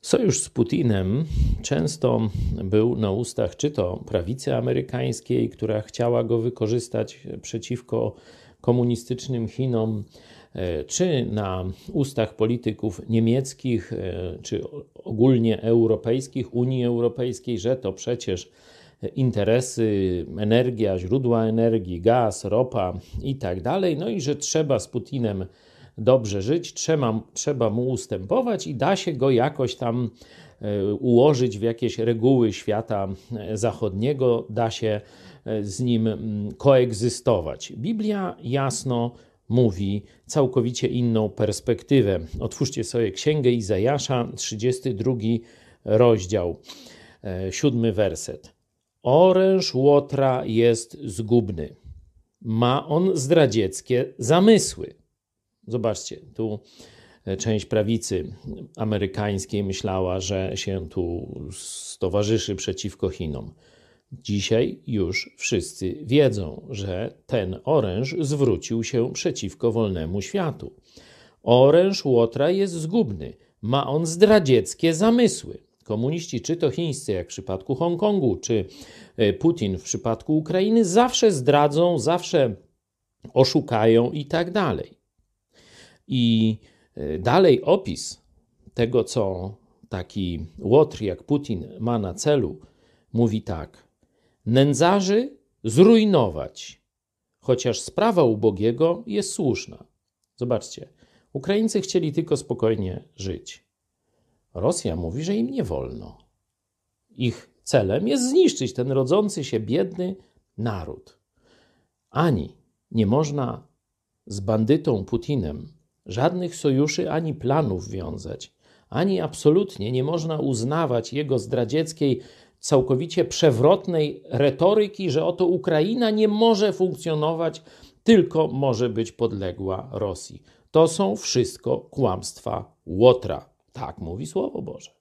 Sojusz z Putinem często był na ustach czy to prawicy amerykańskiej, która chciała go wykorzystać przeciwko komunistycznym Chinom, e, czy na ustach polityków niemieckich, e, czy ogólnie europejskich, Unii Europejskiej, że to przecież interesy, energia, źródła energii, gaz, ropa i tak dalej, no i że trzeba z Putinem dobrze żyć, trzeba, trzeba mu ustępować i da się go jakoś tam e, ułożyć w jakieś reguły świata e, zachodniego, da się e, z nim mm, koegzystować. Biblia jasno mówi całkowicie inną perspektywę. Otwórzcie sobie Księgę Izajasza, 32 rozdział, siódmy werset. Oręż Łotra jest zgubny. Ma on zdradzieckie zamysły. Zobaczcie, tu e, część prawicy amerykańskiej myślała, że się tu stowarzyszy przeciwko Chinom. Dzisiaj już wszyscy wiedzą, że ten oręż zwrócił się przeciwko wolnemu światu. Oręż Łotra jest zgubny, ma on zdradzieckie zamysły. Komuniści, czy to chińscy, jak w przypadku Hongkongu, czy e, Putin w przypadku Ukrainy, zawsze zdradzą, zawsze oszukają i tak dalej. I e, dalej opis tego, co taki łotr jak Putin ma na celu, mówi tak: nędzarzy zrujnować, chociaż sprawa ubogiego jest słuszna. Zobaczcie, Ukraińcy chcieli tylko spokojnie żyć. Rosja mówi, że im nie wolno. Ich celem jest zniszczyć ten rodzący się biedny naród. Ani nie można z bandytą Putinem żadnych sojuszy ani planów wiązać, ani absolutnie nie można uznawać jego zdradzieckiej, całkowicie przewrotnej retoryki, że oto Ukraina nie może funkcjonować, tylko może być podległa Rosji. To są wszystko kłamstwa Łotra. Tak mówi Słowo Boże.